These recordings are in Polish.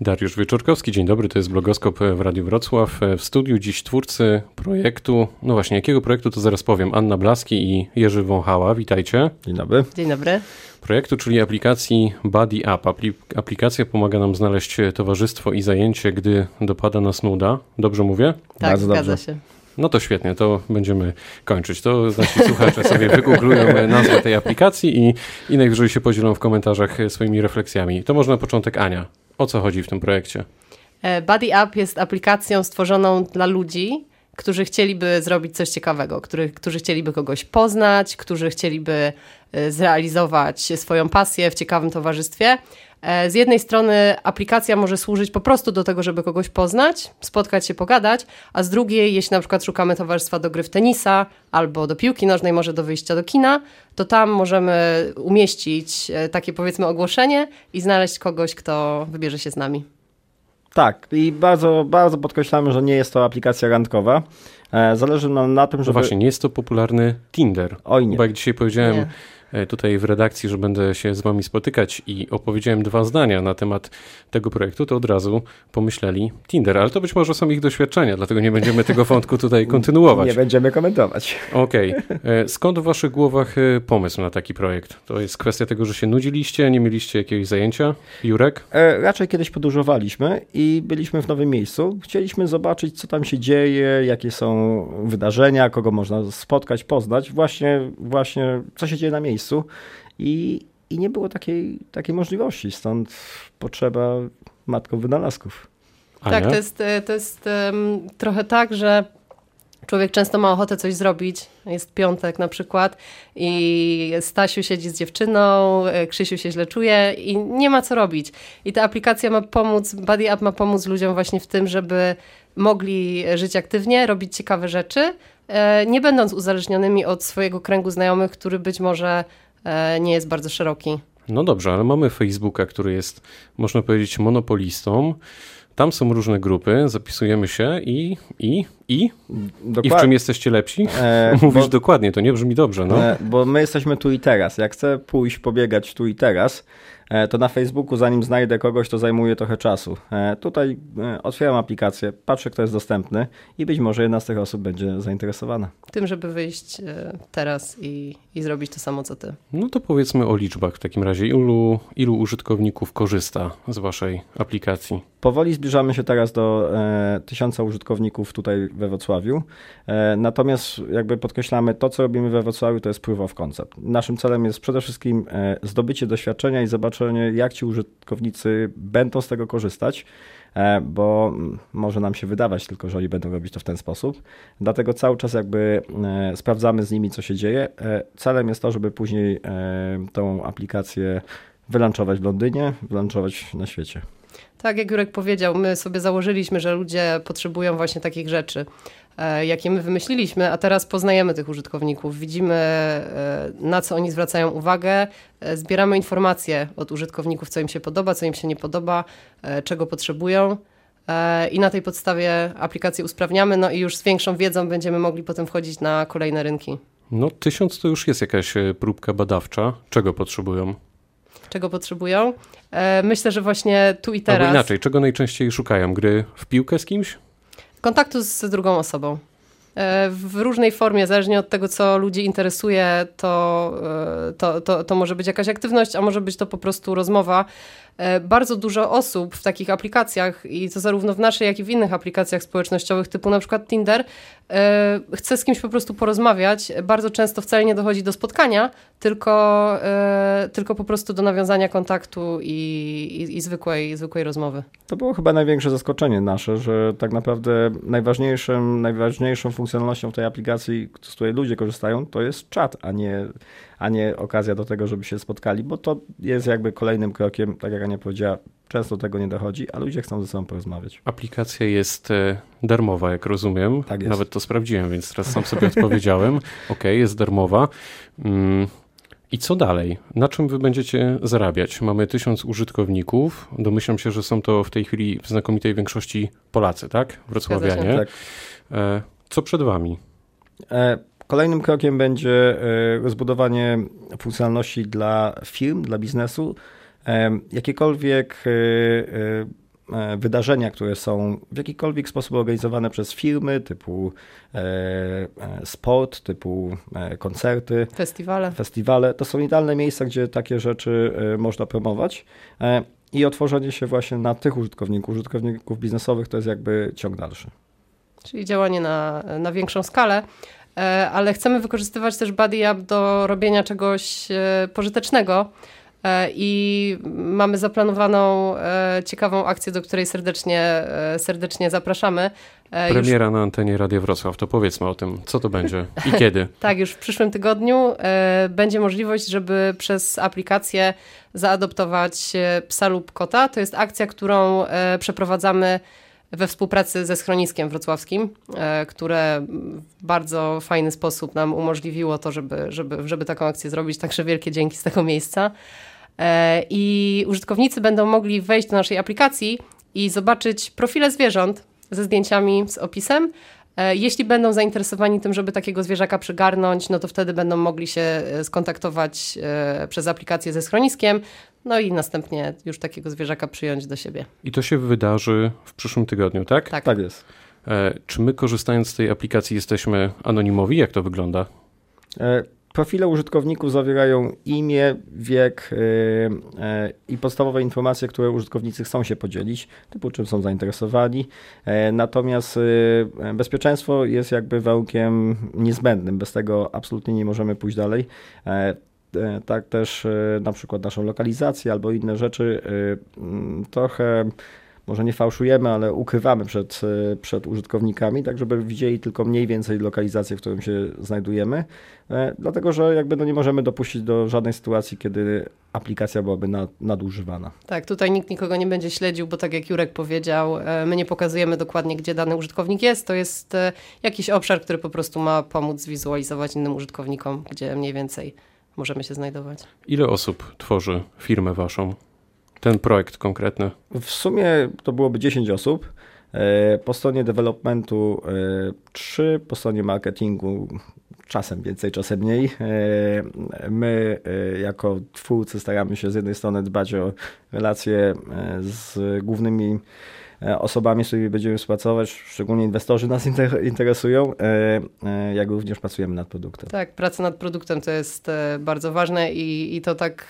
Dariusz Wieczorkowski, dzień dobry, to jest Blogoskop w Radiu Wrocław. W studiu dziś twórcy projektu, no właśnie, jakiego projektu to zaraz powiem, Anna Blaski i Jerzy Wąchała, witajcie. Dzień dobry. Dzień dobry. Projektu, czyli aplikacji Buddy Up. Aplikacja pomaga nam znaleźć towarzystwo i zajęcie, gdy dopada nas nuda. Dobrze mówię? Tak, Bardzo zgadza dobrze. się. No to świetnie, to będziemy kończyć. To nasi słuchacze sobie wygooglują nazwę tej aplikacji i, i najwyżej się podzielą w komentarzach swoimi refleksjami. To może na początek Ania. O co chodzi w tym projekcie? E, Buddy App jest aplikacją stworzoną dla ludzi, którzy chcieliby zrobić coś ciekawego, którzy, którzy chcieliby kogoś poznać, którzy chcieliby e, zrealizować swoją pasję w ciekawym towarzystwie. E, z jednej strony aplikacja może służyć po prostu do tego, żeby kogoś poznać, spotkać się, pogadać, a z drugiej, jeśli na przykład szukamy towarzystwa do gry w tenisa albo do piłki nożnej, może do wyjścia do kina, to tam możemy umieścić takie powiedzmy ogłoszenie i znaleźć kogoś, kto wybierze się z nami. Tak, i bardzo, bardzo podkreślamy, że nie jest to aplikacja randkowa. E, zależy nam na tym, no żeby... No właśnie, nie jest to popularny Tinder. Oj nie. Bo jak dzisiaj powiedziałem, nie. E, tutaj w redakcji, że będę się z wami spotykać i opowiedziałem dwa zdania na temat tego projektu, to od razu pomyśleli Tinder, ale to być może są ich doświadczenia, dlatego nie będziemy tego wątku tutaj kontynuować. Nie będziemy komentować. Okej. Okay. E, skąd w waszych głowach e, pomysł na taki projekt? To jest kwestia tego, że się nudziliście, nie mieliście jakiegoś zajęcia? Jurek? Raczej kiedyś podróżowaliśmy i byliśmy w nowym miejscu. Chcieliśmy zobaczyć, co tam się dzieje, jakie są wydarzenia, kogo można spotkać, poznać, właśnie, właśnie co się dzieje na miejscu miejscu i, i nie było takiej, takiej możliwości, stąd potrzeba matką wynalazków. Tak, to jest, to jest um, trochę tak, że człowiek często ma ochotę coś zrobić. Jest piątek na przykład i Stasiu siedzi z dziewczyną, Krzysiu się źle czuje i nie ma co robić. I ta aplikacja ma pomóc, Buddy App ma pomóc ludziom właśnie w tym, żeby mogli żyć aktywnie, robić ciekawe rzeczy, e, nie będąc uzależnionymi od swojego kręgu znajomych, który być może e, nie jest bardzo szeroki. No dobrze, ale mamy Facebooka, który jest, można powiedzieć, monopolistą. Tam są różne grupy, zapisujemy się i, i, i, Dokład... i w czym jesteście lepsi? E, Mówisz bo, dokładnie, to nie brzmi dobrze. No. E, bo my jesteśmy tu i teraz. Jak chcę pójść pobiegać tu i teraz, E, to na Facebooku, zanim znajdę kogoś, to zajmuje trochę czasu. E, tutaj e, otwieram aplikację, patrzę, kto jest dostępny i być może jedna z tych osób będzie zainteresowana. Tym, żeby wyjść teraz i, i zrobić to samo, co ty. No to powiedzmy o liczbach w takim razie. Ilu, ilu użytkowników korzysta z waszej aplikacji? Powoli zbliżamy się teraz do e, tysiąca użytkowników tutaj we Wrocławiu. E, natomiast jakby podkreślamy, to co robimy we Wrocławiu to jest proof of concept. Naszym celem jest przede wszystkim e, zdobycie doświadczenia i zobaczenie, jak ci użytkownicy będą z tego korzystać e, bo może nam się wydawać tylko, że oni będą robić to w ten sposób. Dlatego cały czas jakby sprawdzamy z nimi, co się dzieje. Celem jest to, żeby później tą aplikację wylanczować w Londynie, wylanczować na świecie. Tak, jak Jurek powiedział, my sobie założyliśmy, że ludzie potrzebują właśnie takich rzeczy, e, jakie my wymyśliliśmy, a teraz poznajemy tych użytkowników, widzimy e, na co oni zwracają uwagę, e, zbieramy informacje od użytkowników, co im się podoba, co im się nie podoba, czego potrzebują. I na tej podstawie aplikację usprawniamy, no i już z większą wiedzą będziemy mogli potem wchodzić na kolejne rynki. No, tysiąc to już jest jakaś próbka badawcza. Czego potrzebują? Czego potrzebują. E, myślę, że właśnie tu i teraz. Albo inaczej, czego najczęściej szukają? Gry w piłkę z kimś? Kontaktu z drugą osobą. E, w różnej formie, zależnie od tego, co ludzi interesuje, to, e, to, to, to może być jakaś aktywność, a może być to po prostu rozmowa. E, bardzo dużo osób w takich aplikacjach i to zarówno w naszej, jak i w innych aplikacjach społecznościowych typu na przykład Tinder e, chce z kimś po prostu porozmawiać. Bardzo często wcale nie dochodzi do spotkania, tylko, e, tylko po prostu do nawiązania kontaktu i, i, i zwykłej, zwykłej rozmowy. To było chyba największe zaskoczenie nasze, że tak naprawdę najważniejszym, najważniejszą funkcjonalnością tej aplikacji, z której ludzie korzystają, to jest czat, a nie a nie okazja do tego, żeby się spotkali, bo to jest jakby kolejnym krokiem, tak jak Ania powiedziała, często tego nie dochodzi, a ludzie chcą ze sobą porozmawiać. Aplikacja jest e, darmowa, jak rozumiem. Tak jest. Nawet to sprawdziłem, więc teraz sam sobie odpowiedziałem. Ok, jest darmowa. Mm. I co dalej? Na czym wy będziecie zarabiać? Mamy tysiąc użytkowników. Domyślam się, że są to w tej chwili w znakomitej większości Polacy, tak? Wrocławianie. Tak. E, co przed wami? E, Kolejnym krokiem będzie e, rozbudowanie funkcjonalności dla firm, dla biznesu. E, jakiekolwiek e, wydarzenia, które są w jakikolwiek sposób organizowane przez firmy typu sport, typu koncerty, festiwale. festiwale, to są idealne miejsca, gdzie takie rzeczy można promować i otworzenie się właśnie na tych użytkowników, użytkowników biznesowych to jest jakby ciąg dalszy. Czyli działanie na, na większą skalę, e, ale chcemy wykorzystywać też Buddy App do robienia czegoś e, pożytecznego. E, I mamy zaplanowaną ciekawą akcję, do której serdecznie, serdecznie zapraszamy. Premiera już... na antenie Radia Wrocław, to powiedzmy o tym, co to będzie i kiedy. tak, już w przyszłym tygodniu będzie możliwość, żeby przez aplikację zaadoptować psa lub kota. To jest akcja, którą przeprowadzamy we współpracy ze schroniskiem wrocławskim, e, które w bardzo fajny sposób nam umożliwiło to, żeby, żeby, żeby taką akcję zrobić. Także wielkie dzięki z tego miejsca. E, I użytkownicy będą mogli wejść do naszej aplikacji i zobaczyć profile zwierząt ze zdjęciami, z opisem, E, jeśli będą zainteresowani tym, żeby takiego zwierzaka przygarnąć, no to wtedy będą mogli się e, skontaktować przez aplikację ze schroniskiem, no i następnie już takiego zwierzaka przyjąć do siebie. I to się wydarzy w przyszłym tygodniu, tak? Tak, tak jest. Czy my korzystając z tej aplikacji jesteśmy anonimowi? Jak to wygląda? Profile użytkowników zawierają imię, wiek yy, yy, i podstawowe informacje, które użytkownicy chcą się podzielić, typu czym są zainteresowani. Yy, natomiast bezpieczeństwo jest jakby warunkiem niezbędnym. Bez tego absolutnie nie możemy pójść dalej. Tak też na przykład naszą lokalizację albo inne rzeczy mm, trochę może nie fałszujemy, ale ukrywamy przed, e, przed użytkownikami, tak żeby widzieli tylko mniej więcej lokalizację, w którym się znajdujemy, e, dlatego że jakby no nie możemy dopuścić do żadnej sytuacji, kiedy aplikacja byłaby nad, nadużywana. Tak, tutaj nikt nikogo nie będzie śledził, bo tak jak Jurek powiedział, e, my nie pokazujemy dokładnie, gdzie dany użytkownik jest. To jest jakiś obszar, który po prostu ma pomóc zwizualizować innym użytkownikom, gdzie mniej więcej możemy się znajdować. Ile osób tworzy firmę waszą? Ten projekt konkretny? W sumie to byłoby 10 osób. E, po stronie developmentu 3, e, po stronie marketingu czasem więcej, czasem mniej. E, my jako twórcy staramy się z jednej strony dbać o relacje z głównymi osobami, z którymi będziemy współpracować, szczególnie inwestorzy nas interesują, jak również pracujemy nad produktem. Tak, praca nad produktem to jest bardzo ważne i, i to tak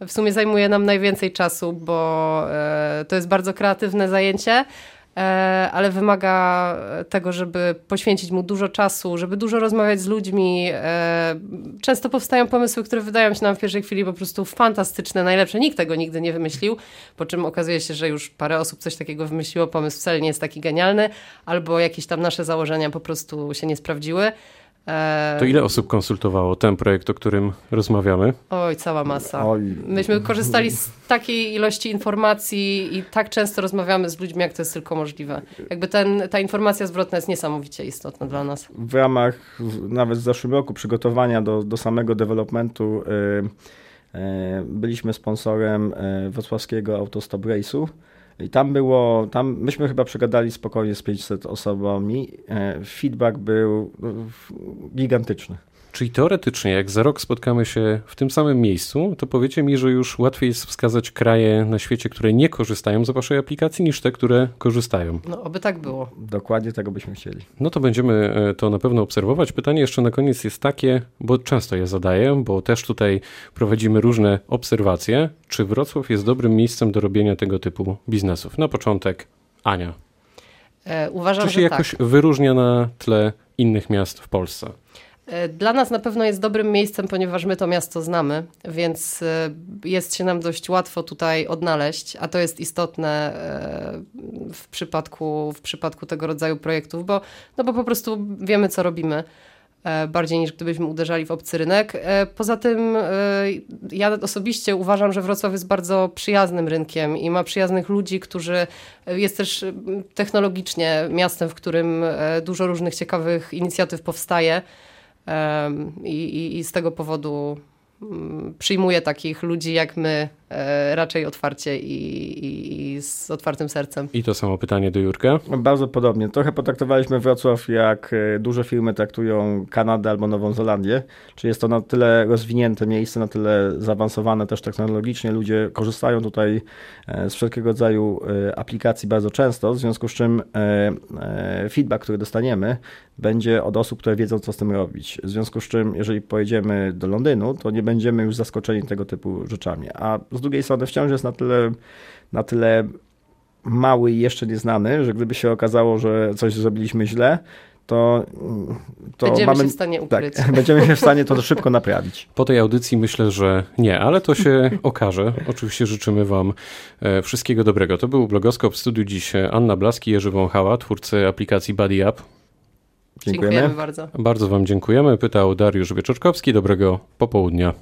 w sumie zajmuje nam najwięcej czasu, bo e, to jest bardzo kreatywne zajęcie, e, ale wymaga tego, żeby poświęcić mu dużo czasu, żeby dużo rozmawiać z ludźmi. E, często powstają pomysły, które wydają się nam w pierwszej chwili po prostu fantastyczne, najlepsze. Nikt tego nigdy nie wymyślił, po czym okazuje się, że już parę osób coś takiego wymyśliło, pomysł wcale nie jest taki genialny, albo jakieś tam nasze założenia po prostu się nie sprawdziły. To ile osób konsultowało ten projekt, o którym rozmawiamy? Oj, cała masa. Myśmy korzystali z takiej ilości informacji i tak często rozmawiamy z ludźmi, jak to jest tylko możliwe. Jakby ten, ta informacja zwrotna jest niesamowicie istotna dla nas. W ramach nawet w zeszłym roku przygotowania do, do samego developmentu yy, yy, byliśmy sponsorem yy, wrocławskiego Autostop Race'u. I tam było, tam myśmy chyba przegadali spokojnie z 500 osobami. E, feedback był no, gigantyczny. Czyli teoretycznie, jak za rok spotkamy się w tym samym miejscu, to powiecie mi, że już łatwiej jest wskazać kraje na świecie, które nie korzystają z waszej aplikacji, niż te, które korzystają. No, oby tak było. Dokładnie tego byśmy chcieli. No to będziemy e, to na pewno obserwować. Pytanie jeszcze na koniec jest takie, bo często je zadaję, bo też tutaj prowadzimy różne obserwacje. Czy Wrocław jest dobrym miejscem do robienia tego typu biznesów? Na początek Ania. E, uważam, czy się jakoś tak. wyróżnia na tle innych miast w Polsce? E, dla nas na pewno jest dobrym miejscem, ponieważ my to miasto znamy, więc e, jest się nam dość łatwo tutaj odnaleźć, a to jest istotne e, w przypadku, w przypadku tego rodzaju projektów, bo, no bo po prostu wiemy, co robimy bardziej niż gdybyśmy uderzali w obcy rynek. Poza tym ja osobiście uważam, że Wrocław jest bardzo przyjaznym rynkiem i ma przyjaznych ludzi, którzy jest też technologicznie miastem, w którym dużo różnych ciekawych inicjatyw powstaje. I, i, z tego powodu mm, przyjmuję takich ludzi jak my e, raczej otwarcie i, i, z otwartym sercem. I to samo pytanie do Jurka. Bardzo podobnie. Trochę potraktowaliśmy Wrocław jak e, duże firmy traktują Kanadę albo Nową Zelandię. Czy jest to na tyle rozwinięte miejsce, na tyle zaawansowane też technologicznie. Ludzie korzystają tutaj e, z wszelkiego rodzaju aplikacji bardzo często, w związku z czym feedback, który dostaniemy, będzie od osób, które wiedzą, co z tym robić. W związku z czym, jeżeli pojedziemy do Londynu, to nie będziemy już zaskoczeni tego typu rzeczami. A z drugiej strony wciąż jest na tyle, na tyle mały i jeszcze nieznany, że gdyby się okazało, że coś zrobiliśmy źle, to, to będziemy mamy, się w stanie tak, ukryć. Tak, będziemy się w stanie to szybko naprawić. Po tej audycji myślę, że nie, ale to się okaże. Oczywiście życzymy Wam e, wszystkiego dobrego. To był blogoskop w studiu dziś Anna Blaski, Jerzy Wąchała, twórcy aplikacji Buddy Up. Dziękujemy. dziękujemy bardzo. Bardzo Wam dziękujemy. Pytał Dariusz Wieczorkowski. Dobrego popołudnia.